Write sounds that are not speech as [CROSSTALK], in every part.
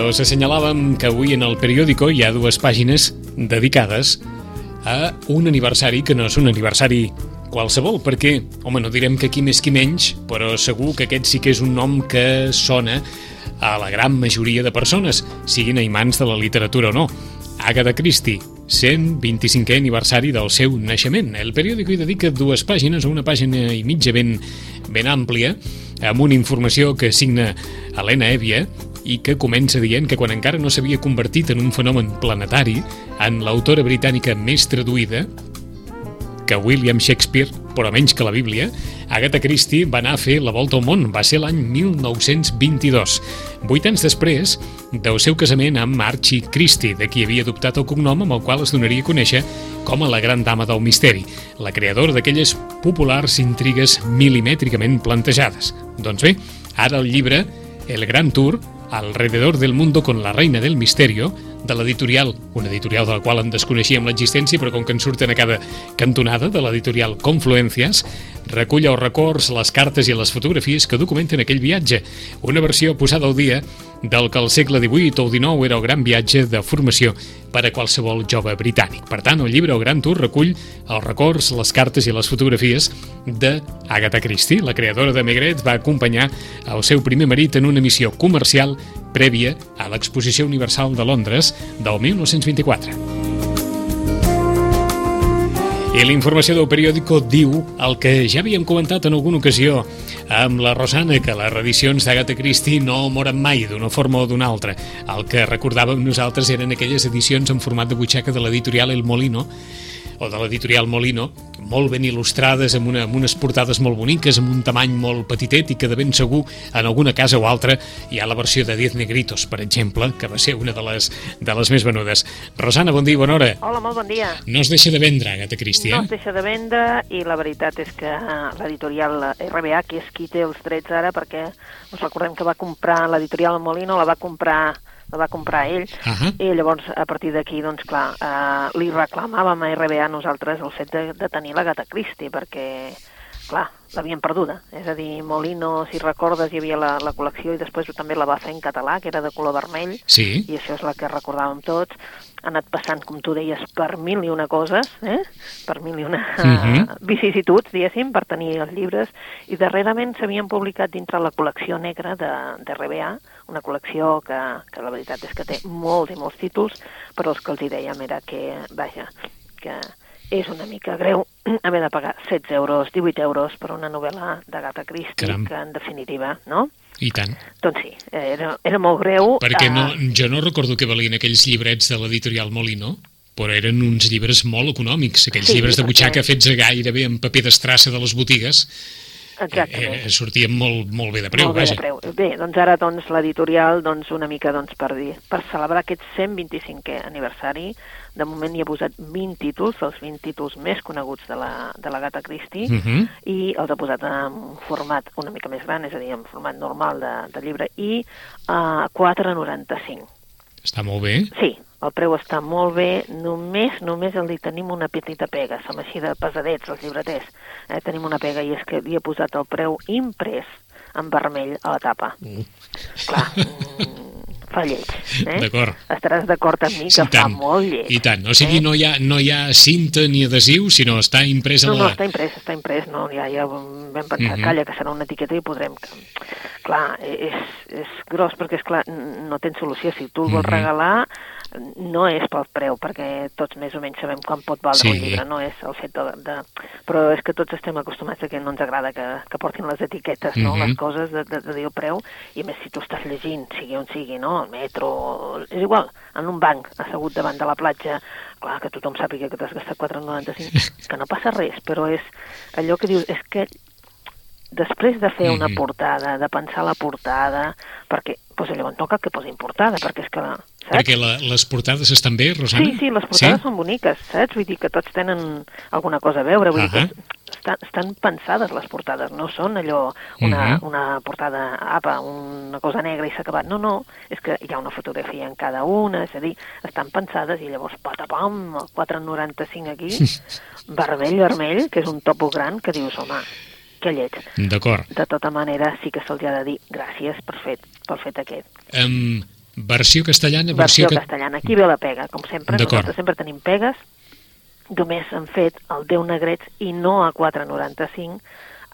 I us assenyalàvem que avui en el periòdico hi ha dues pàgines dedicades a un aniversari que no és un aniversari qualsevol, perquè, home, no direm que qui més qui menys, però segur que aquest sí que és un nom que sona a la gran majoria de persones, siguin aimants de la literatura o no. Agatha Christie, 125è aniversari del seu naixement. El periòdico hi dedica dues pàgines, una pàgina i mitja ben, ben àmplia, amb una informació que signa Helena Evia i que comença dient que quan encara no s'havia convertit en un fenomen planetari, en l'autora britànica més traduïda, que William Shakespeare, però menys que la Bíblia, Agatha Christie va anar a fer la volta al món. Va ser l'any 1922. Vuit anys després del seu casament amb Archie Christie, de qui havia adoptat el cognom amb el qual es donaria a conèixer com a la gran dama del misteri, la creadora d'aquelles populars intrigues milimètricament plantejades. Doncs bé, ara el llibre El Gran Tour, Alrededor del Mundo con la Reina del Misterio, de l'editorial, una editorial de la qual en desconeixíem l'existència, però com que en surten a cada cantonada, de l'editorial Confluencias, recull els records, les cartes i les fotografies que documenten aquell viatge, una versió posada al dia del que al segle XVIII o XIX era el gran viatge de formació per a qualsevol jove britànic. Per tant, el llibre El Gran Tour recull els records, les cartes i les fotografies de Agatha Christie. La creadora de Megret va acompanyar el seu primer marit en una missió comercial prèvia a l'Exposició Universal de Londres del 1924. I la informació del periòdico diu el que ja havíem comentat en alguna ocasió amb la Rosana, que les reedicions d'Agatha Christie no moren mai d'una forma o d'una altra. El que recordàvem nosaltres eren aquelles edicions en format de butxaca de l'editorial El Molino, o de l'editorial Molino, molt ben il·lustrades, amb, una, amb unes portades molt boniques, amb un tamany molt petitet i que de ben segur en alguna casa o altra hi ha la versió de Diez Negritos, per exemple, que va ser una de les, de les més venudes. Rosana, bon dia, bona hora. Hola, molt bon dia. No es deixa de vendre, Agatha Christie, No eh? es deixa de vendre i la veritat és que l'editorial RBA, que és qui té els drets ara, perquè us recordem que va comprar l'editorial Molino, la va comprar la va comprar ell, Ahà. i llavors a partir d'aquí, doncs clar, eh, li reclamàvem a RBA nosaltres el fet de, de tenir la Gata Christie, perquè, clar, l'havien perduda. És a dir, Molino, si recordes, hi havia la, la col·lecció i després també la va fer en català, que era de color vermell, Sí. i això és la que recordàvem tots. Ha anat passant, com tu deies, per mil i una coses, eh? per mil i una Mhm. uh [LAUGHS] vicissituds, diguéssim, per tenir els llibres, i darrerament s'havien publicat dintre la col·lecció negra de, de RBA, una col·lecció que, que la veritat és que té molts i molts títols, però els que els hi dèiem era que, vaja, que és una mica greu [CLEARS THROAT] haver de pagar 16 euros, 18 euros per una novel·la d'Agatha Christie, Caram. que en definitiva, no? I tant. Doncs sí, era, era molt greu. Perquè no, jo no recordo que valien aquells llibrets de l'editorial Molino, però eren uns llibres molt econòmics, aquells Sí, llibres de perquè- butxaca fets a gairebé amb paper d'estrassa de les botigues, Exactament. eh, sortien molt, molt bé de preu, Molt bé, vaja. de preu. Bé, doncs ara doncs, l'editorial doncs, una mica doncs, per, dir, per celebrar aquest 125è aniversari de moment hi ha posat 20 títols, els 20 títols més coneguts de la, de la Gata Christie Mhm. i els ha posat en format una mica més gran, és a dir, en format normal de, de llibre i a 4,95. Està molt bé. Sí, el preu està molt bé, només només li tenim una petita pega, som així de pesadets, els llibreters. Eh, tenim una pega i és que li he posat el preu imprès en vermell a la tapa. Uh, Clar, [LAUGHS] mm, fa lleig. Eh? D'acord. Estaràs d'acord amb mi que fa molt lleig. I tant. O sigui, eh? no hi ha, no hi ha cinta ni adhesiu, sinó està impresa No, no, la... està imprès, està imprès, no, ja, ja vam pensar, Mhm. calla, que serà una etiqueta i podrem... Clar, és, és gros perquè, és clar, no tens solució. Si tu el vols Mhm. regalar, no és pel preu, perquè tots més o menys sabem quan pot valdre Sí. un llibre, no és el fet de, de... Però és que tots estem acostumats a que no ens agrada que, que portin les etiquetes, no?, Mhm. les coses de, de, de dir el preu, i més si tu estàs llegint, sigui on sigui, no?, al metro, és igual, en un banc, assegut davant de la platja, clar, que tothom sàpiga que t'has gastat 4,95, que no passa res, però és allò que dius, és que després de fer una Mhm. portada, de pensar la portada, perquè doncs llavors no cal que posin portada, perquè és que la, saps? Perquè la, les portades estan bé, Rosana? Sí, sí, les portades són boniques, saps? Vull dir que tots tenen alguna cosa a veure, vull dir Ahà. que estan, estan pensades les portades, no són allò una, Mhm. una portada, apa, una cosa negra i s'ha acabat. No, no, és que hi ha una fotografia en cada una, és a dir, estan pensades i llavors patapam, el 4,95 aquí, [LAUGHS] vermell, vermell, que és un topo gran, que dius, home, que lleig. D'acord. De tota manera, sí que se'ls ha de dir gràcies per fet, pel fet aquest. Um, Versió castellana, versió, versió... ca- castellana. Aquí ve la pega, com sempre. Nosaltres sempre tenim pegues. Només han fet el 10 negrets i no a 4,95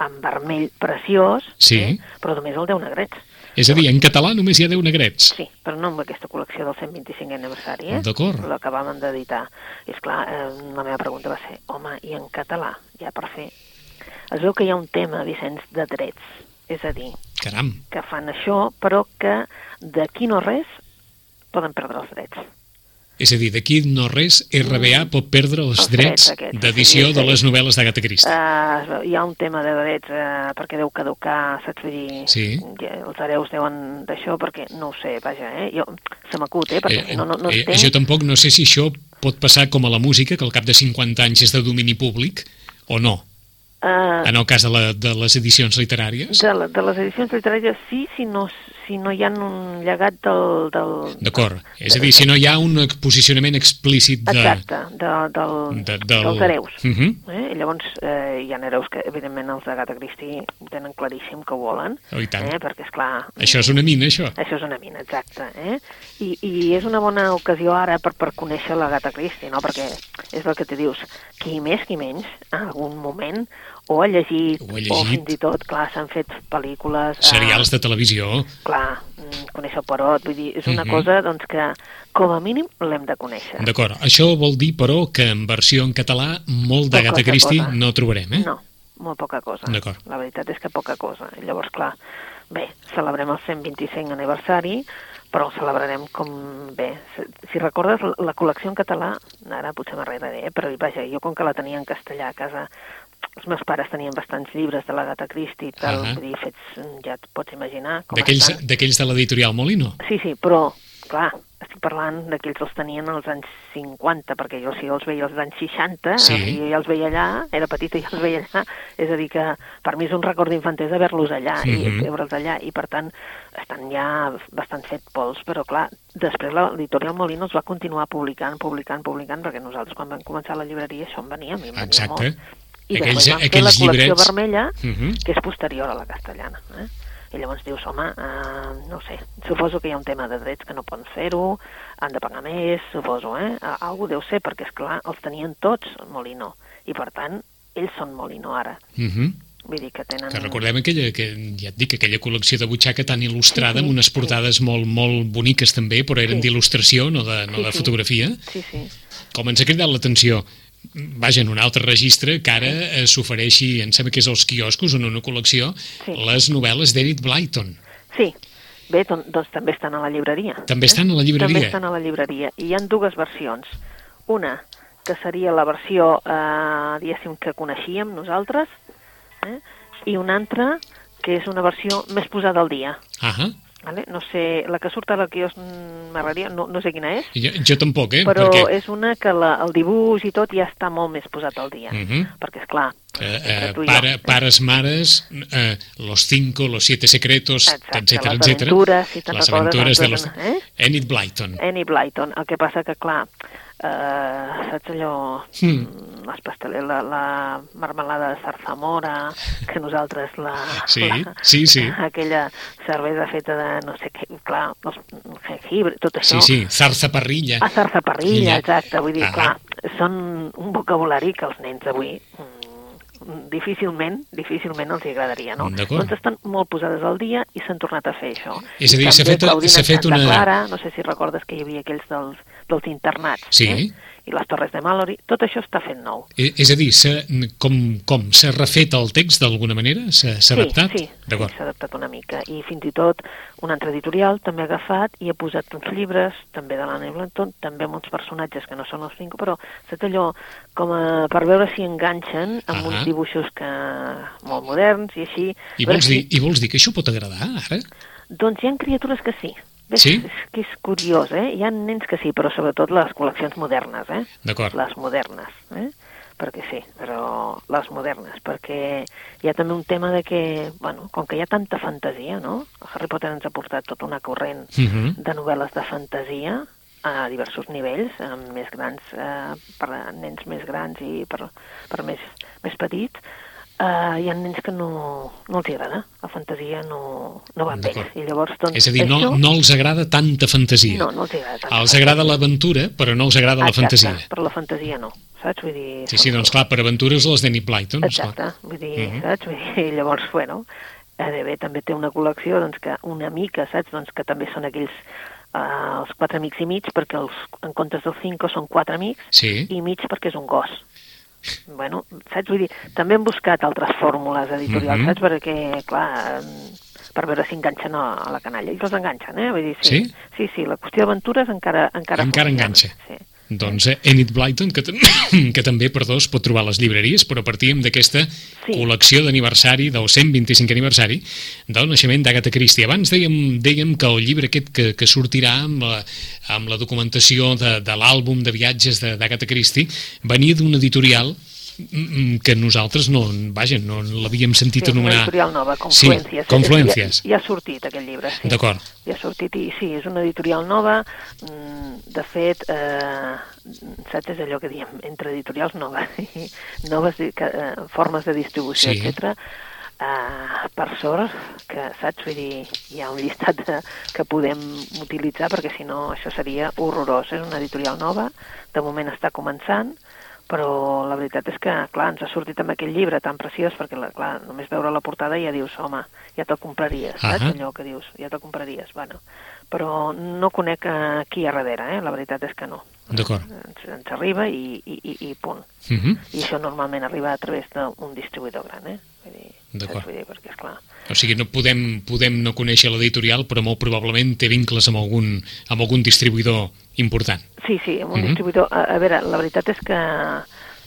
en vermell preciós, Sí. eh? però només el 10 negrets. És a dir, en català només hi ha 10 negrets. Sí, però no amb aquesta col·lecció del 125 aniversari, eh? D'acord. La que vam d'editar. I, esclar, eh, la meva pregunta va ser, home, i en català, ja per fer? Es veu que hi ha un tema, Vicenç, de drets. És a dir, Caram. que fan això, però que d'aquí no res poden perdre els drets. És a dir, d'aquí no res, RBA pot perdre els Els drets drets d'edició sí, de sí. les novel·les d'Agatha Christie. Uh, hi ha un tema de drets uh, perquè deu caducar, saps? Vull dir, Sí. els hereus deuen d'això perquè, no ho sé, vaja, eh? Jo, se m'acut, eh? Perquè si no, no, no eh, entenc... jo tampoc no sé si això pot passar com a la música, que al cap de 50 anys és de domini públic, o no, Uh, en el cas de, la, de les edicions literàries. de, la, de les edicions literàries sí, si no, si no hi ha un llegat del... del D'acord. És a dir, si no hi ha un posicionament explícit de... Exacte, de, del, de- del- dels hereus. Uh -huh. eh? I llavors eh, hi ha hereus que, evidentment, els d'Agatha Christie ho tenen claríssim que ho volen, Oh, i tant. eh? perquè, és clar Això és una mina, això. Això és una mina, exacte. Eh? I, I és una bona ocasió ara per, per conèixer l'Agatha Christie, no? perquè és el que te dius, qui més, qui menys, en algun moment, o ha llegit, Ho ha o llegit. fins i tot, clar, s'han fet pel·lícules... Serials de televisió. Clar, mm, conèixer el Perot, vull dir, és una Mhm. cosa doncs, que, com a mínim, l'hem de conèixer. D'acord. Això vol dir, però, que en versió en català molt Poca d'Agatha Christie cosa. no trobarem, eh? No, molt poca cosa. D'acord. La veritat és que poca cosa. I llavors, clar, bé, celebrem el 125 aniversari, però ho celebrarem com bé. Si- recordes, la- la col·lecció en català, ara potser m'arredaré, eh? però vaja, jo com que la tenia en castellà a casa, els meus pares tenien bastants llibres de l'Agatha Christie tal, vull dir, fets, ja et pots imaginar com D'aquells d'aquells de l'editorial Molino. Sí, sí, però, clar, estic parlant de que ells els tenien als anys 50, perquè jo si els veia als anys 60, Sí. i jo ja els veia allà, era petita i ja els veia allà, és a dir que per mi és un record d'infantesa veure-los allà Mhm. i veure'ls allà, i per tant estan ja bastant fet pols, però clar, després l'editorial Molino els va continuar publicant, publicant, publicant, perquè nosaltres quan vam començar la llibreria això em venia, a mi em venia Exacte. molt. I Aquells- després van fer la col·lecció llibrets- vermella, Mhm. que és posterior a la castellana. Eh? I llavors dius, home, uh, no sé, suposo que hi ha un tema de drets que no poden fer-ho, han de pagar més, suposo, eh? Uh, algú deu ser, perquè, és clar els tenien tots Molino, i per tant, ells són Molino ara. Uh -huh. Vull dir que tenen... Que recordem aquella, que ja et dic, aquella col·lecció de butxaca tan il·lustrada, Sí, sí, amb unes sí. portades molt, molt boniques també, però eren Sí. d'il·lustració, no de, no Sí, de sí. fotografia. Sí, sí. Com ens ha cridat l'atenció, vaja, en un altre registre, que ara eh, s'ofereixi, em sembla que és als quioscos, en una col·lecció, Sí. les novel·les d'Enid Blyton. Sí, bé, don, doncs també estan a la llibreria. També estan a la llibreria? També estan a la llibreria. I hi han dues versions. Una, que seria la versió, eh, diguéssim, que coneixíem nosaltres, eh? i una altra, que és una versió més posada al dia. Ahà. Vale? No sé, la que surt a la quiosc mm, m'agradaria, no, no sé quina és, Jo, jo tampoc, eh? però perquè, és una que la, el dibuix i tot ja està molt més posat al dia. Mhm. Perquè, és clar, eh, eh, jo, pare, pares, mares, eh, los cinco, los siete secretos, Exacte, etcètera, les etcètera. aventures, si te'n les aventures de les los... eh? Enid Blyton. Annie Blyton. El que passa que, clar, eh, saps allò, Hmm. mm. les pastel·les, la, la marmelada de zarzamora, que nosaltres la... Sí, la, sí, sí. Aquella cervesa feta de no sé què, clar, els jengibre, tot Sí, això. sí, zarzaparrilla. A zarzaparrilla, Illa. exacte. Vull dir, Ah. clar, són un vocabulari que els nens avui mm, difícilment, difícilment els hi agradaria, no? D'acord. Doncs estan molt posades al dia i s'han tornat a fer això. És a dir, s'ha fet- fet una- Clara, no sé si recordes que hi havia aquells dels, dels internats, Sí. eh? i les Torres de Mallory, tot això està fent nou. Eh, És a dir, s'ha- com, com s'ha refet el text d'alguna manera? S'ha s'ha adaptat? Sí, sí, D'acord. sí s'ha adaptat una mica. I fins i tot un altre editorial també ha agafat i ha posat uns llibres, també de l'Anne Blanton, també amb uns personatges que no són els cinc, però saps allò, com a, per veure si enganxen amb Ahà. uns dibuixos que molt moderns i així. I vols, si- dir, I vols dir que això pot agradar, ara? Doncs hi ha criatures que sí. Ves, Sí? És que és curiós, eh? Hi ha nens que sí, però sobretot les col·leccions modernes, eh? D'acord. Les modernes, eh? Perquè sí, però les modernes, perquè hi ha també un tema de que, bueno, com que hi ha tanta fantasia, no? Harry Potter ens ha portat tota una corrent Mhm. de novel·les de fantasia a diversos nivells, amb més grans, eh, per nens més grans i per, per més, més petits, Uh, hi ha nens que no, no els agrada, la fantasia no, no va. D'acord. I llavors, doncs, És a dir, no, això... no els agrada tanta fantasia. No, no els agrada tant. Els agrada l'aventura, però no els agrada la Exacte, fantasia. però la fantasia no, saps? Vull dir... Sí, sí, doncs clar, per aventures les d'Enid Blyton. Exacte, vull dir, Mhm. saps? Vull dir, llavors, bueno, ADB també té una col·lecció doncs, que una mica, saps? Doncs que també són aquells uh, els quatre amics i mig, perquè els, en comptes dels cinco són quatre amics, Sí, i mig perquè és un gos. Bueno, saps? Vull dir, també hem buscat altres fórmules editorials, Mhm. saps? Perquè, clar, per veure si enganxen a, a la canalla. I els enganxen, eh? Vull dir, sí. Sí? Sí, sí, la qüestió d'aventures encara, encara Encara funciona. enganxa. Sí. Doncs eh, Enid Blyton, que, [COUGHS] que també, perdó, es pot trobar a les llibreries, però partíem d'aquesta Sí. col·lecció d'aniversari, del 125 aniversari del naixement d'Agatha Christie. Abans dèiem, dèiem que el llibre aquest que, que sortirà amb la, amb la documentació de, de l'àlbum de viatges d'Agatha Christie venia d'un editorial que nosaltres no, vaja, no l'havíem sentit Sí, anomenar. editorial nova, Sí, Confluències. Confluències. Ja, ja ha sortit aquest llibre, sí. D'acord. Ja ha sortit i sí, és una editorial nova. mm, De fet, eh, saps, és allò que diem, entre editorials [LAUGHS] noves noves di- que, eh, formes de distribució, Sí. etc. Uh, per sort, que saps, vull dir, hi ha un llistat de, que podem utilitzar perquè si no això seria horrorós. És una editorial nova, de moment està començant, però la veritat és que, clar, ens ha sortit amb aquell llibre tan preciós, perquè, la, clar, només veure la portada ja dius, home, ja te'l compraries, saps? Ahà. Allò que dius, ja te'l compraries, bueno. Però no conec eh, qui hi ha darrere, eh? la veritat és que no. D'acord. Ens, ens arriba i, i, i, i punt. Uh -huh. I això normalment arriba a través d'un distribuïdor gran, eh? Vull dir, D'acord. perquè, esclar, O sigui, no podem, podem no conèixer l'editorial, però molt probablement té vincles amb algun, amb algun distribuïdor important. Sí, sí, amb un Mhm. distribuïdor... A, a veure, la veritat és que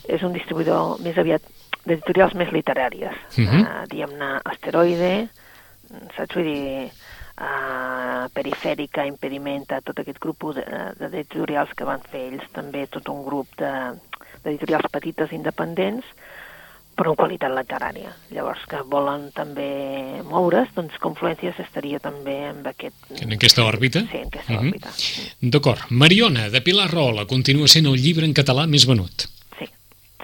és un distribuïdor més aviat d'editorials més literàries. Mhm. uh, Diguem-ne, Asteroide, saps? Vull dir, uh, Perifèrica, Impedimenta, tot aquest grup de- d'editorials que van fer ells, també tot un grup de- d'editorials petites independents, però en qualitat literària. Llavors, que volen també moure's, doncs Confluències estaria també en aquest... En aquesta òrbita? Sí, en aquesta Mhm. òrbita. D'acord. Mariona, de Pilar Rola, continua sent el llibre en català més venut. Sí,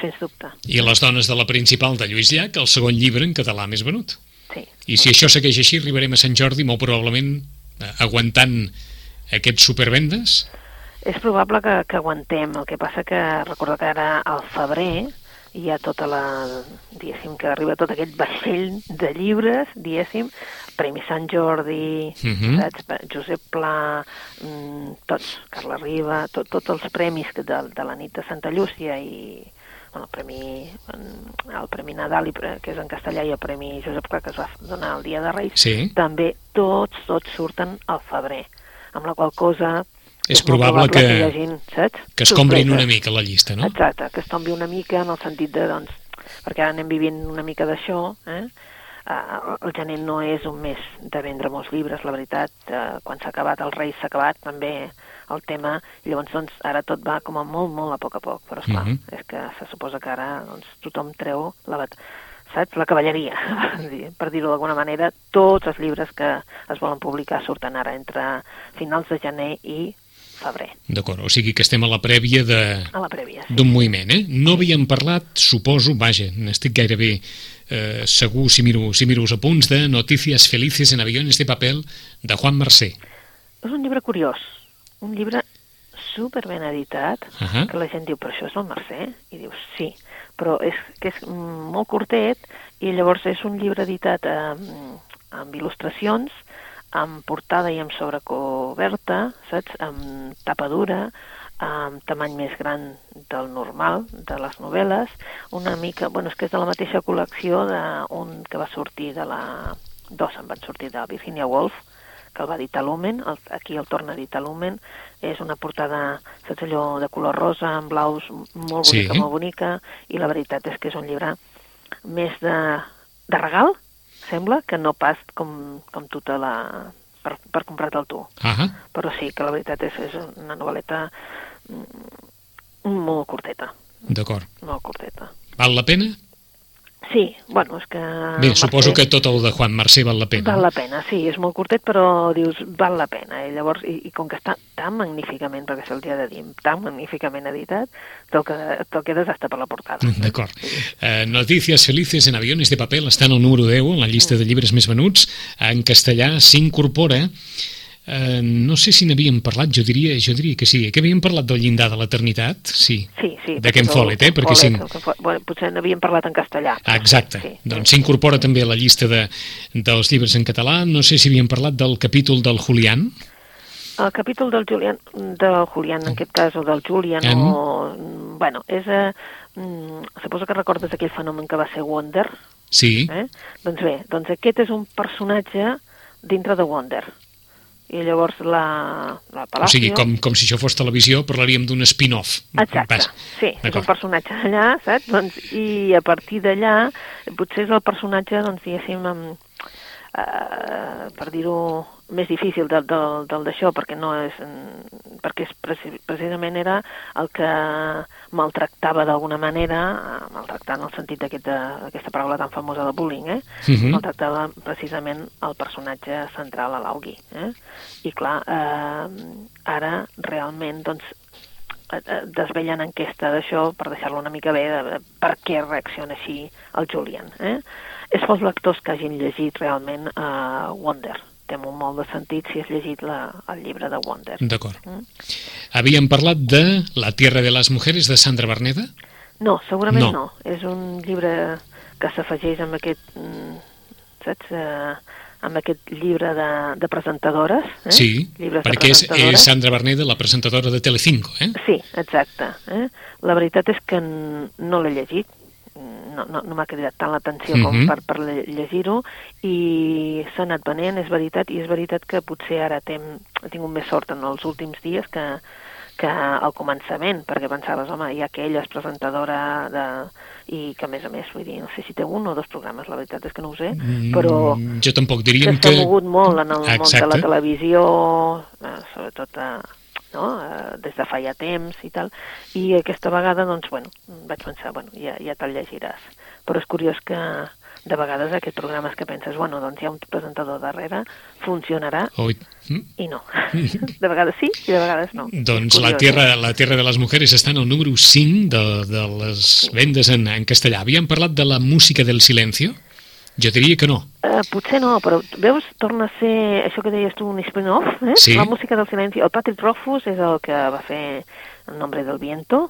sens dubte. I Les dones de la principal de Lluís Llach, el segon llibre en català més venut. Sí, I si això segueix així, arribarem a Sant Jordi molt probablement eh, aguantant aquests supervendes? és probable que, que aguantem. El que passa que recordo que ara al febrer hi ha tota la, diguéssim, que arriba tot aquest vaixell de llibres, diguéssim, Premi Sant Jordi, Mhm. saps? Josep Pla, mm, tots, Carla Riba, tot, tots els premis que de, de la nit de Santa Llúcia i bueno, el premi, mm, el Premi Nadal, i pre- que és en castellà, i el Premi Josep Pla, que es va donar el Dia de Reis, Sí. també tots, tots surten al febrer, amb la qual cosa És probable que- hi hagi, saps? Que es comprin Sorpreses. una mica la llista, no? Exacte, que es tombi una mica en el sentit de, doncs, perquè ara anem vivint una mica d'això, eh? Uh, el gener no és un mes de vendre molts llibres, la veritat. Uh, quan s'ha acabat el rei s'ha acabat també el tema, i llavors doncs, ara tot va com a molt, molt a poc a poc, però esclar, Mhm. és que se suposa que ara doncs, tothom treu la, saps? la cavalleria, [LAUGHS] per dir-ho d'alguna manera. Tots els llibres que es volen publicar surten ara entre finals de gener i febrer, D'acord, o sigui que estem a la prèvia prèvia. Sí. d'un moviment, eh? No havíem parlat, suposo, vaja, n'estic gairebé eh, segur si miro, si miro els apunts de Notícies felices en aviones de papel de Juan Mercé. És un llibre curiós, un llibre super ben editat, Ahà. que la gent diu, però això és el Mercè? I dius, sí, però és que és molt curtet i llavors és un llibre editat amb, amb il·lustracions, amb portada i amb sobrecoberta, saps? Amb tapa dura, amb tamany més gran del normal, de les novel·les, una mica, bueno, és que és de la mateixa col·lecció d'un que va sortir de la... Dos en van sortir de Virginia Woolf, que el va editar Lumen, el, aquí el torna a editar Lumen, és una portada, saps allò, de color rosa, amb blaus, molt Sí. bonica, molt bonica, i la veritat és que és un llibre més de, de regal, sembla, que no pas com, com tu te la... per, per comprar-te'l tu. Ahà. Però sí que la veritat és, és una novel·leta mm, molt curteta, D'acord. molt curteta. Val la pena? Sí, bueno, és que... Bé, suposo que tot el de Juan Mercè val la pena. Val la pena, sí, és molt curtet, però dius, val la pena. I llavors, i, i com que està tan magníficament, perquè se'l dia de dir, tan magníficament editat, te'l que- te'l quedes hasta per la portada. D'acord. Eh, Notícies felices en aviones de paper està en el número 10, en la llista de llibres més venuts. En castellà s'incorpora Eh, no sé si n'havíem parlat, jo diria, jo diria que sí, que havíem parlat del llindar de l'eternitat, sí. Sí, sí. De Ken Follett, eh? Perquè Follett, sí. bueno, potser n'havíem parlat en castellà. Ah, exacte. Sí. Doncs s'incorpora també a la llista de, dels llibres en català. No sé si havíem parlat del capítol del Julián. El capítol del Julián, del Julián en aquest cas, o del Julian, Em. o... Bueno, és... Eh, mm, suposo que recordes aquell fenomen que va ser Wonder, Sí, eh? Doncs bé, doncs aquest és un personatge dintre de Wonder. I llavors la, la o Palacio... sigui, com, com si això fos televisió, parlaríem d'un spin-off. Exacte, Vas. sí, és un personatge allà, saps? Doncs, I a partir d'allà, potser és el personatge, doncs, diguéssim, amb, eh, per dir-ho més difícil del, del, del d'això, perquè no és... mm, perquè és preci, precisament era el que maltractava d'alguna manera, eh, maltractar en el sentit d'aquest- d'aquesta paraula tan famosa de bullying, eh? Mhm. maltractava precisament el personatge central a l'Augui. Eh? I clar, eh, ara realment doncs, eh, eh, desvellen enquesta d'això per deixar-lo una mica bé de, de per què reacciona així el Julian. Eh? És pels lectors que hagin llegit realment uh, Wonder. Té molt, molt de sentit si has llegit la, el llibre de Wonder. D'acord. Mm. Havíem parlat de La tierra de les mujeres, de Sandra Berneda? No, segurament No. no. És un llibre que s'afegeix amb aquest, mm, saps, eh, amb aquest llibre de, de presentadores. Eh? Sí, Llibres perquè és, és Sandra Berneda, la presentadora de Telecinco, eh? Sí, exacte. Eh? La veritat és que no l'he llegit, no, no, no m'ha cridat tant l'atenció com Mhm. per, per le- llegir-ho i s'ha anat venent, és veritat, i és veritat que potser ara tem, he tingut més sort en els últims dies que, que al començament, perquè pensaves, home, ja que ella és presentadora de, i que a més a més, vull dir, no sé si té un o dos programes, la veritat és que no ho sé, però Mm, jo tampoc que diríem s'ha que... mogut molt en el món de Exacte. la televisió, eh, sobretot eh, no? eh, des de fa ja temps i tal, i aquesta vegada, doncs, bueno, vaig pensar, bueno, ja, ja te'l llegiràs. Però és curiós que de vegades aquests programes que penses, bueno, doncs hi ha un presentador darrere, funcionarà, Oi. Mm? i no. [LAUGHS] De vegades sí i de vegades no. [LAUGHS] Doncs la tierra, eh? la tierra de les mujeres està en el número 5 de, de les vendes en, en castellà. Havíem parlat de la música del silencio? Jo diria que no. Eh, potser no, però veus, torna a ser això que deies tu, un spin-off, eh? Sí. La música del silenci. El Patrick Rothfuss és el que va fer El nombre del viento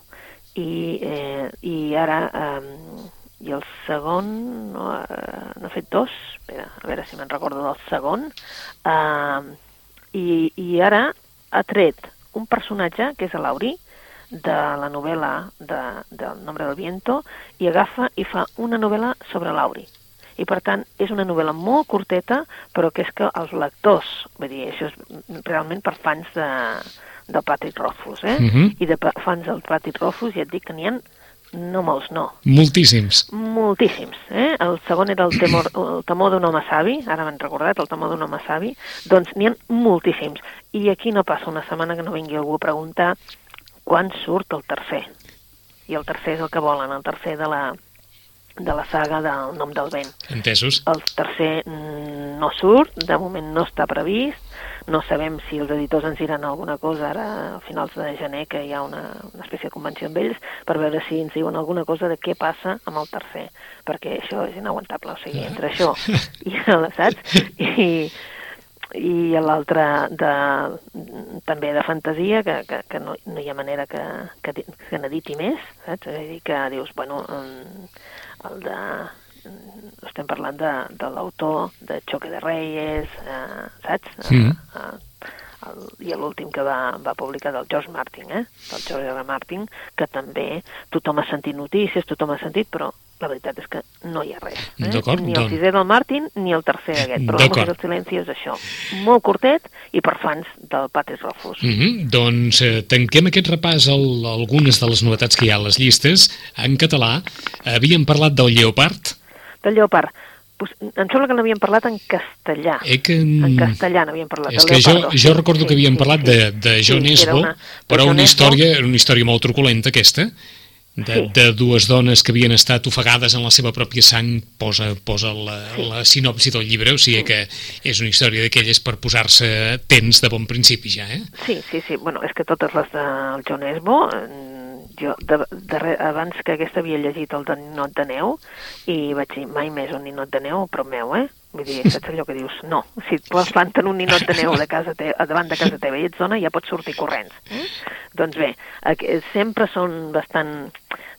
i, eh, i ara eh, i el segon no, eh, no ha fet dos espera, a veure si me'n recordo del segon eh, i, i ara ha tret un personatge que és l'Auri de la novel·la de, del Nombre del Viento i agafa i fa una novel·la sobre l'Auri i per tant és una novel·la molt curteta però que és que els lectors vull dir, això és realment per fans de, del Patrick Rothfuss eh? Mhm. i de fans del Patrick Rothfuss ja et dic que n'hi ha no molts, no, Moltíssims. moltíssims. Eh? El segon era el temor, [CLEARS THROAT] el temor d'un home savi, ara m'han recordat, el temor d'un home savi, doncs n'hi ha moltíssims. I aquí no passa una setmana que no vingui algú a preguntar quan surt el tercer. I el tercer és el que volen, el tercer de la, de la saga del nom del vent. Entesos? El tercer mm, no surt, de moment no està previst, no sabem si els editors ens diran alguna cosa ara a finals de gener, que hi ha una, una espècie de convenció amb ells, per veure si ens diuen alguna cosa de què passa amb el tercer, perquè això és inaguantable, o sigui, entre això i [LAUGHS] saps? I, i l'altre de, també de fantasia, que, que, que no, no hi ha manera que, que, que n'editi més, saps? És a dir, que dius, bueno, mm, el de estem parlant de, de l'autor de Choque de Reyes, eh, saps? Mm. Eh, eh, el, I l'últim que va, va publicar del George Martin, eh? del George R. Martin, que també tothom ha sentit notícies, tothom ha sentit, però la veritat és que no hi ha res. Eh? Ni el doncs- sisè del Martin ni el tercer d'aquest, però música del silenci és això. Molt curtet i per fans del Patrick Rothfuss. Mm -hmm. Doncs eh, tanquem aquest repàs a algunes de les novetats que hi ha a les llistes. En català havíem parlat del Lleopard. Del Lleopard. Pues, em sembla que n'havíem parlat en castellà. Eh, que... En castellà n'havíem parlat. És que jo, jo recordo que havíem sí, parlat sí. de, de John Sí, Esbo, una- però John una Esbo. història, era una història molt truculenta aquesta, de, Sí. de dues dones que havien estat ofegades en la seva pròpia sang, posa, posa la, Sí. la sinopsi del llibre, o sigui que és una història d'aquelles per posar-se tens de bon principi ja, eh? Sí, sí, sí. Bueno, és que totes les del John Esbo, mm, jo de, de, abans que aquesta havia llegit el de Ninot de Neu i vaig dir, mai més un ninot de neu, però meu, eh? Vull dir, saps allò que dius? No, si plantar un ninot de neu de casa te, davant de casa teva i ets dona, ja pots sortir corrents. Eh? Doncs bé, aqu- sempre són bastant,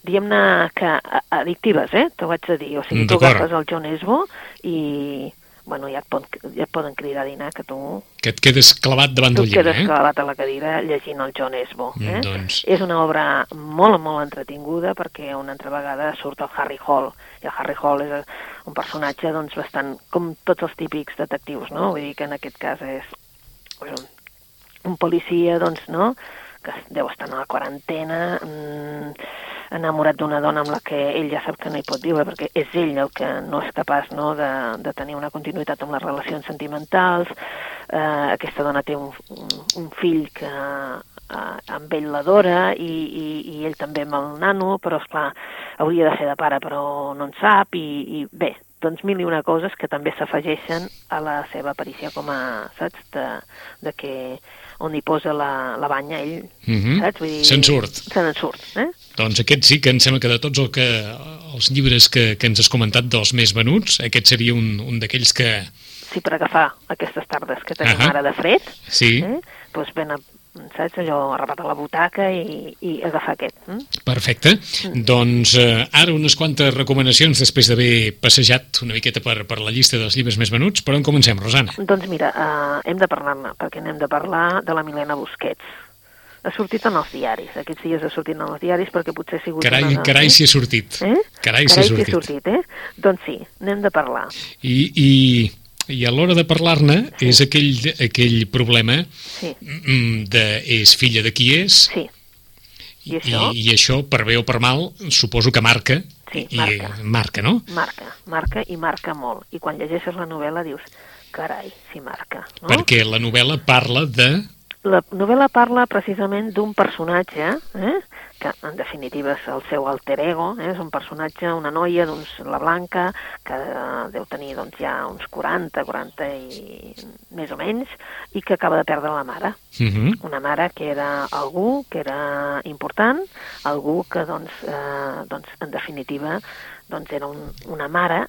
diguem-ne que addictives, eh? T'ho vaig a dir. O sigui, Mm, tu agafes el John Esbo i, bueno, ja et, pot, ja et poden cridar a dinar que tu Que et quedes clavat davant tu del et llibre, quedes eh? clavat a la cadira llegint el John Esbo. Eh? Mm, doncs. És una obra molt, molt entretinguda perquè una altra vegada surt el Harry Hall. I el Harry Hall és un personatge doncs, bastant com tots els típics detectius, no? Vull dir que en aquest cas és un, un policia, doncs, no?, que deu estar en la quarantena, mm, enamorat d'una dona amb la que ell ja sap que no hi pot viure, perquè és ell el que no és capaç no, de, de tenir una continuïtat amb les relacions sentimentals. Eh, aquesta dona té un, un, un fill que eh, amb ell l'adora i, i, i ell també amb el nano, però, és clar hauria de ser de pare però no en sap i, i bé, doncs mil i una coses que també s'afegeixen a la seva aparició com a, saps, de, de que on hi posa la, la banya ell, Mhm. saps? Vull dir, Se'n surt. Se n'en surt, eh? Doncs aquest sí que em sembla que de tots el que, els llibres que, que ens has comentat dels més venuts, aquest seria un, un d'aquells que... Sí, per agafar aquestes tardes que tenim Ahà. ara de fred, Sí, eh? doncs ben, saps, allò, arrapat a la butaca i, i agafar aquest. Eh? perfecte. Mm. Doncs eh, ara unes quantes recomanacions després d'haver passejat una miqueta per, per la llista dels llibres més venuts. Per on comencem, Rosana? Doncs mira, uh, hem de parlar-ne, perquè n'hem de parlar de la Milena Busquets. Ha sortit en els diaris, aquests dies ha sortit en els diaris perquè potser ha sigut... Carai, una carai si ha sortit. Eh? Carai si ha si ha sortit. sortit, eh? Doncs sí, n'hem de parlar. I, i, i a l'hora de parlar-ne és aquell, aquell problema Sí, mm, de és filla de qui és sí. I i, això? i això, per bé o per mal, suposo que marca. Sí, i, marca. marca, no? Marca, marca i marca molt. I quan llegeixes la novel·la dius, carai, si marca. No? Perquè la novel·la parla de... La novel·la parla precisament d'un personatge, eh? Que en definitiva és el seu alter ego, eh? és un personatge, una noia, doncs, la Blanca, que eh, deu tenir doncs, ja uns 40, 40 i més o menys, i que acaba de perdre la mare. Uh -huh. Una mare que era algú que era important, algú que, doncs, eh, doncs en definitiva, doncs era un, una mare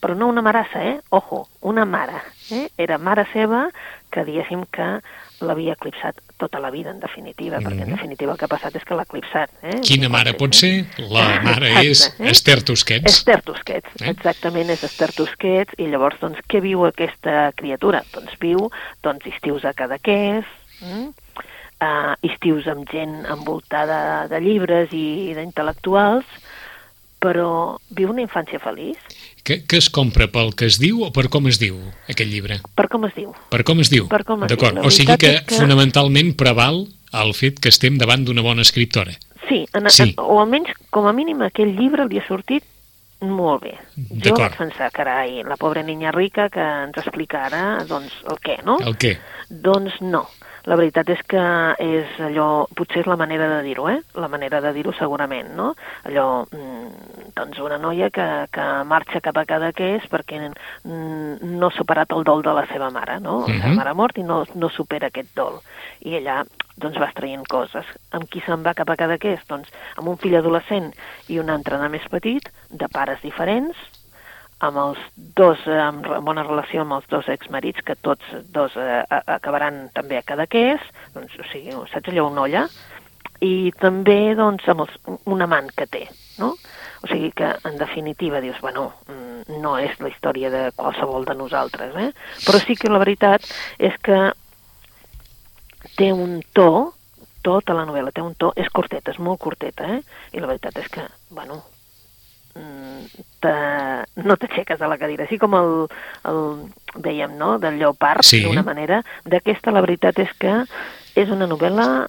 però no una marassa, eh? Ojo, una mare. Eh? Era mare seva que diguéssim que l'havia eclipsat tota la vida, en definitiva, perquè en definitiva el que ha passat és que l'ha eclipsat. Eh? Quina mare pot eh? ser? La mare Exacte, és eh? Esther Tusquets. Esther Tusquets, Eh? exactament, és Esther Tusquets, i llavors, doncs, què viu aquesta criatura? Doncs viu, doncs, estius a Cadaqués, mm? uh, estius amb gent envoltada de llibres i d'intel·lectuals, però viu una infància feliç. Que, que es compra pel que es diu o per com es diu aquest llibre? Per com es diu? Per com es diu? Per com es diu. D'acord, o sigui que, que- fonamentalment preval el fet que estem davant d'una bona escriptora. Sí, en, Sí. En, o almenys, com a mínim, aquell llibre li ha sortit molt bé. Jo vaig pensar, carai, la pobra niña rica que ens explica ara, doncs, el què, no? El què? Doncs no. La veritat és que és allò, potser és la manera de dir-ho, eh? La manera de dir-ho segurament, no? Allò, mm, doncs una noia que, que marxa cap a Cadaqués perquè mm, no ha superat el dol de la seva mare, no? La seva Mhm. mare ha mort i no, no supera aquest dol. I ella, doncs, va extraient coses. Amb qui se'n va cap a Cadaqués? Doncs amb un fill adolescent i un altre més petit, de pares diferents, amb els dos, amb bona relació amb els dos exmarits, que tots dos eh, acabaran també a Cadaqués, doncs, o sigui, saps allò, una olla, i també, doncs, amb els, un amant que té, no? O sigui que, en definitiva, dius, bueno, mm, no és la història de qualsevol de nosaltres, eh? Però sí que la veritat és que té un to, tota la novel·la té un to, és curteta, és molt curteta, eh? I la veritat és que, bueno, te- no t'aixeques de la cadira, així com el, el dèiem, no?, del lleopard, Sí. d'una manera. D'aquesta la veritat és que és una novel·la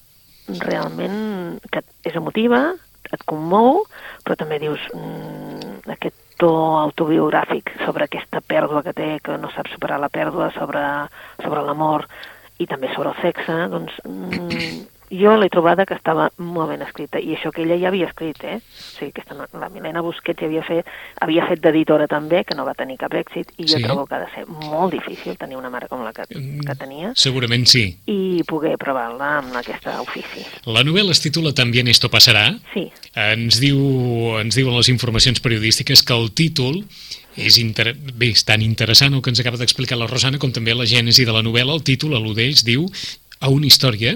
realment que és emotiva, et commou, però també dius mm, aquest to autobiogràfic sobre aquesta pèrdua que té, que no sap superar la pèrdua, sobre, sobre l'amor i també sobre el sexe, doncs mm, [CLEARS THROAT] jo l'he trobada que estava molt ben escrita, i això que ella ja havia escrit, eh? O sigui, aquesta, la Milena Busquets havia fet, havia fet d'editora també, que no va tenir cap èxit, i jo Sí. trobo que ha de ser molt difícil tenir una mare com la que, que tenia, Segurament sí. i poder provar-la amb aquest ofici. La novel·la es titula También esto pasará. Sí, Ens, diu, ens diuen les informacions periodístiques que el títol és, inter... Bé, és tan interessant el que ens acaba d'explicar la Rosana com també la gènesi de la novel·la. El títol al·ludeix, diu, a una història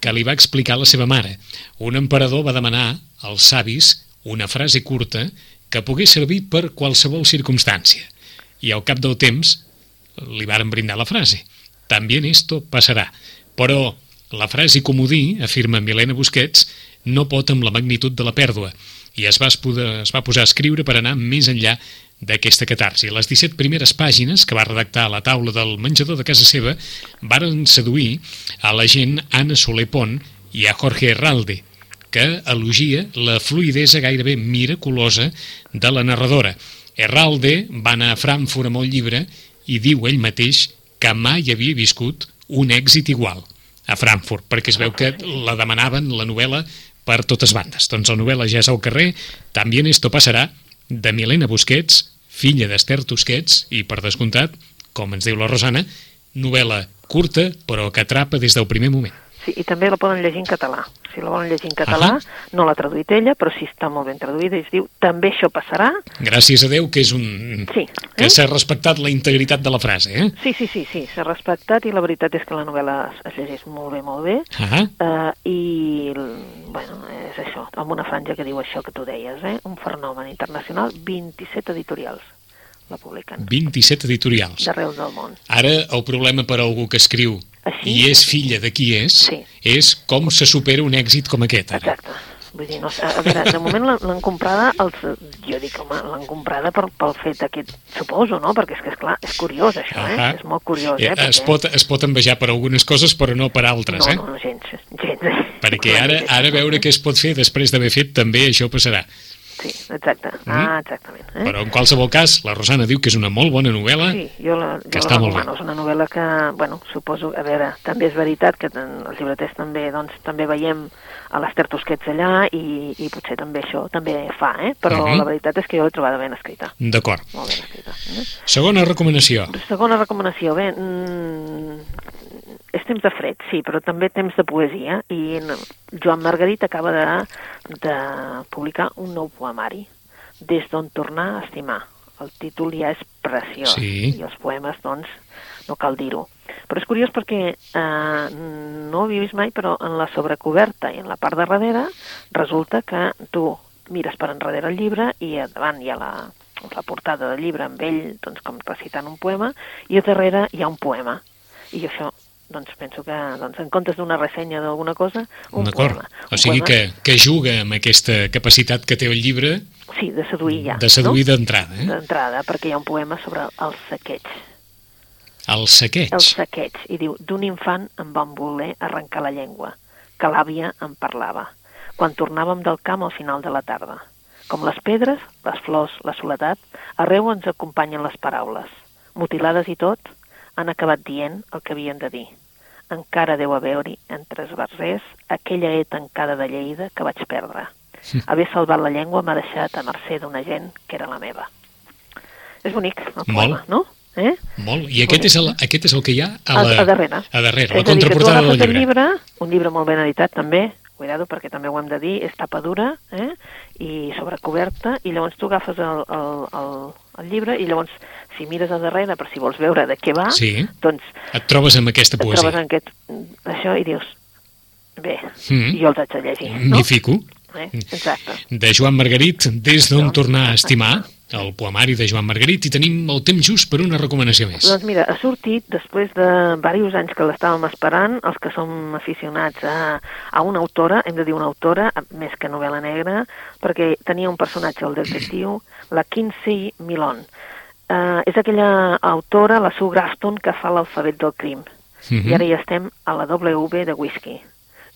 que li va explicar la seva mare. Un emperador va demanar als savis una frase curta que pogués servir per qualsevol circumstància. I al cap del temps li varen brindar la frase. También esto pasará. Però la frase comodí, afirma Milena Busquets, no pot amb la magnitud de la pèrdua i es va, es va posar a escriure per anar més enllà d'aquesta catarsi. Les 17 primeres pàgines que va redactar a la taula del menjador de casa seva varen seduir a la gent Anna Soler Pont i a Jorge Herralde, que elogia la fluidesa gairebé miraculosa de la narradora. Herralde va anar a Frankfurt amb el llibre i diu ell mateix que mai havia viscut un èxit igual a Frankfurt, perquè es veu que la demanaven, la novel·la, per totes bandes. Doncs la novel·la ja és al carrer, También esto pasarà, de Milena Busquets, filla d'Ester Tusquets, i per descomptat, com ens diu la Rosana, novel·la curta, però que atrapa des del primer moment. Sí, i també la poden llegir en català. Si la volen llegir en català, no l'ha traduït ella, però sí està molt ben traduïda, i es diu També això passarà. Gràcies a Déu que és un... Sí. que Eh? s'ha respectat la integritat de la frase, eh? Sí, sí, sí, sí, s'ha respectat i la veritat és que la novel·la es, llegeix molt bé, molt bé. Ah, Uh, I, bueno, és això, amb una franja que diu això que tu deies, eh? un fenomen internacional, 27 editorials la publiquen, 27 editorials. d'arreu del món. Ara, el problema per a algú que escriu Així? i és filla de qui és, Sí. és com se supera un èxit com aquest, ara. Exacte. Vull dir, no, a veure, de moment l'han- comprada, els, jo dic, home, l'han comprada per, pel fet aquest, suposo, no? Perquè és que, és clar, és curiós això, eh? Ahà. És molt curiós, Eh, eh? es, pot, es pot envejar per algunes coses, però no per altres, no, eh? no, no, gens, gens. Perquè [LAUGHS] ara, ara veure què es pot fer després d'haver fet també això passarà. Sí, exacte. Ah, exactament. Eh? Però en qualsevol cas, la Rosana diu que és una molt bona novel·la. Sí, jo la, jo que la està molt recomano. És una novel·la que, bueno, suposo, a veure, també és veritat que en els llibreters també, doncs, també veiem a l'Ester Tusquets allà i, i potser també això també fa, eh? Però Mhm. la veritat és que jo l'he trobada ben escrita, D'acord. molt ben escrita. Eh? Segona recomanació. Segona recomanació, bé, mm, és temps de fred, sí, però també temps de poesia, i Joan Margarit acaba de, de publicar un nou poemari, Des d'on tornar a estimar. El títol ja és preciós, Sí. i els poemes, doncs, no cal dir-ho. Però és curiós perquè eh, no ho havia vist mai, però en la sobrecoberta i en la part de darrere resulta que tu mires per enrere el llibre i davant hi ha la, la portada del llibre amb ell doncs, com recitant un poema i a darrere hi ha un poema. I això doncs penso que doncs, en comptes d'una ressenya d'alguna cosa, un D'acord. poema. O sigui poema, que, que juga amb aquesta capacitat que té el llibre Sí, de seduir ja. de seduir no? d'entrada, eh? D'entrada, perquè hi ha un poema sobre el saqueig. El saqueig. El saqueig, i diu, d'un infant em van voler arrencar la llengua, que l'àvia em parlava, quan tornàvem del camp al final de la tarda. Com les pedres, les flors, la soledat, arreu ens acompanyen les paraules. Mutilades i tot, han acabat dient el que havien de dir. Encara deu haver-hi entre els versers aquella E tancada de Lleida que vaig perdre. Haver salvat la llengua m'ha deixat a mercè d'una gent que era la meva. És bonic, el poema, Molt. no? Eh? Molt. I aquest és, el, aquest és el que hi ha a, la, a darrere. A darrere, És la contraportada del llibre, un llibre molt ben editat també, cuidado, perquè també ho hem de dir, és tapa dura, eh? i sobre coberta, i llavors tu agafes el, el, el, el llibre, i llavors, si mires a darrere per si vols veure de què va, Sí. doncs Et trobes amb aquesta et trobes poesia. en aquest, això i dius, bé, Mm. jo els haig de llegir, no? M'hi fico. Exacte. De Joan Margarit, Des d'on Doncs, tornar a estimar, el poemari de Joan Margarit, i tenim el temps just per una recomanació més. Doncs mira, ha sortit després de diversos anys que l'estàvem esperant, els que som aficionats a, a una autora, hem de dir una autora, més que novel·la negra, perquè tenia un personatge, el detectiu, la Kinsey Milon. Uh, és aquella autora, la Sue Grafton, que fa l'alfabet del crim. Mhm. I ara ja estem a la W de whisky.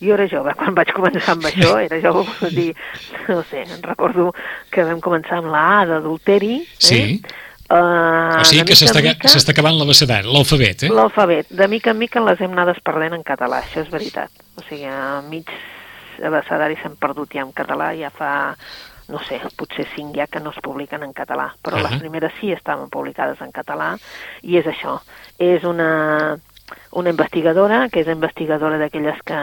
Jo era jove, quan vaig començar amb això, era jove, vull dir, no sé, recordo que vam començar amb la A d'adulteri, eh? Sí. Uh, o sigui que s'està mica- acabant l'abecedat, l'alfabet, eh? L'alfabet. De mica en mica les hem anades perdent en català, això és veritat. O sigui, a mig abecedari s'han perdut ja en català, ja fa, no sé, potser cinc ja que no es publiquen en català, però Ahà. les primeres sí estaven publicades en català, i és això, és una, una investigadora, que és investigadora d'aquelles que,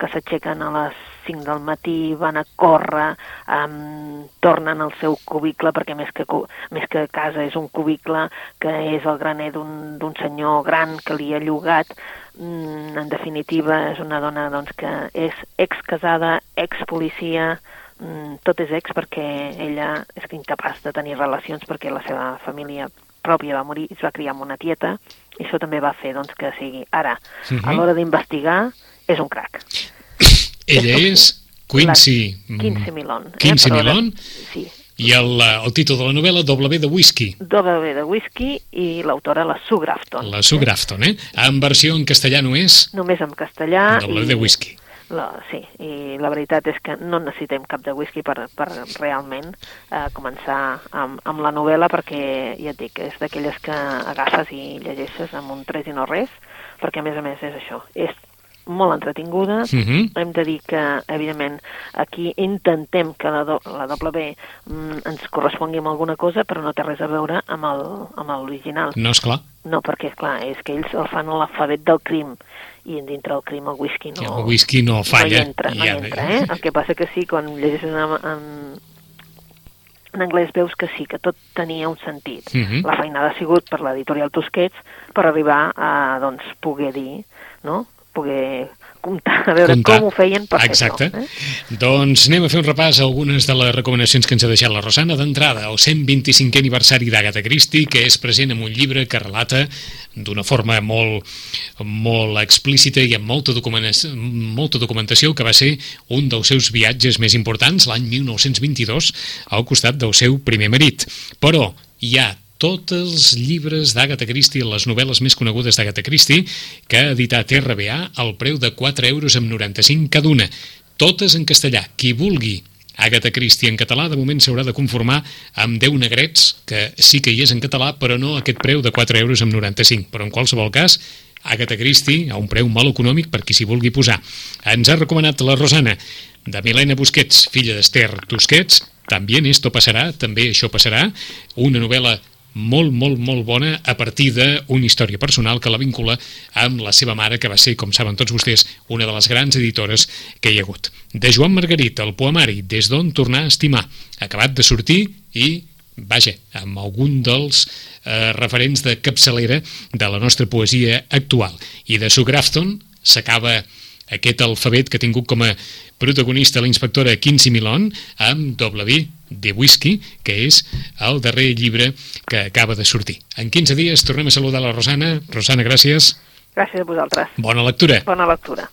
que s'aixequen a les 5 del matí, van a córrer, um, tornen al seu cubicle, perquè més que, més que casa és un cubicle que és el graner d'un senyor gran que li ha llogat. Mm, en definitiva, és una dona doncs, que és ex-casada, ex-policia, mm, tot és ex perquè ella és incapaç de tenir relacions perquè la seva família pròpia va morir i es va criar amb una tieta i això també va fer doncs, que sigui ara, Mhm. a l'hora d'investigar, és un crac. [COUGHS] Ella és Quincy... La... Quincy Milon. Quincy Perdona. Milon Sí. i el, eh, el títol de la novel·la W de Whisky, W de whisky i l'autora la Sue Grafton. la Sue Grafton, eh? En versió en castellà només, Només en castellà. W i... de Whisky. La, sí, i la veritat és que no necessitem cap de whisky per, per realment eh, començar amb, amb la novel·la perquè, ja et dic, és d'aquelles que agafes i llegeixes amb un tres i no res, perquè a més a més és això, és molt entretinguda, Mhm. hem de dir que, evidentment, aquí intentem que la, do, la W mm, ens correspongui amb alguna cosa, però no té res a veure amb l'original. No, és clar. No, perquè, clar, és que ells el fan a l'alfabet del crim, i dintre del crim el whisky no... El whisky no falla. No entra, no Ja- entra, eh? El que passa que sí, quan llegeixes en, en, en anglès veus que sí, que tot tenia un sentit. Mhm. La feinada ha sigut per l'editorial Tusquets per arribar a, doncs, poder dir, no?, poder comptar, a veure Comptar. com ho feien per Exacte. fer això. Eh? Doncs anem a fer un repàs a algunes de les recomanacions que ens ha deixat la Rosana. D'entrada, el 125è aniversari d'Agatha Christie, que és present en un llibre que relata d'una forma molt, molt explícita i amb molta documentació, molta documentació que va ser un dels seus viatges més importants l'any 1922 al costat del seu primer marit. Però hi ha tots els llibres d'Agatha Christie, les novel·les més conegudes d'Agatha Christie, que ha editat RBA al preu de 4 euros amb 95 cada una. Totes en castellà. Qui vulgui Agatha Christie en català, de moment s'haurà de conformar amb 10 negrets, que sí que hi és en català, però no aquest preu de 4 euros amb 95. Però en qualsevol cas, Agatha Christie a un preu molt econòmic per qui s'hi vulgui posar. Ens ha recomanat la Rosana de Milena Busquets, filla d'Esther Tusquets, també esto passarà, també això passarà, una novel·la molt, molt, molt bona a partir d'una història personal que la vincula amb la seva mare, que va ser, com saben tots vostès, una de les grans editores que hi ha hagut. De Joan Margarit, el poemari, des d'on tornar a estimar, acabat de sortir i vaja, amb algun dels eh, referents de capçalera de la nostra poesia actual. I de Sue Grafton s'acaba aquest alfabet que ha tingut com a protagonista la inspectora Quincy Milon amb W de Whisky, que és el darrer llibre que acaba de sortir. En 15 dies tornem a saludar la Rosana. Rosana, gràcies. Gràcies a vosaltres. Bona lectura. Bona lectura.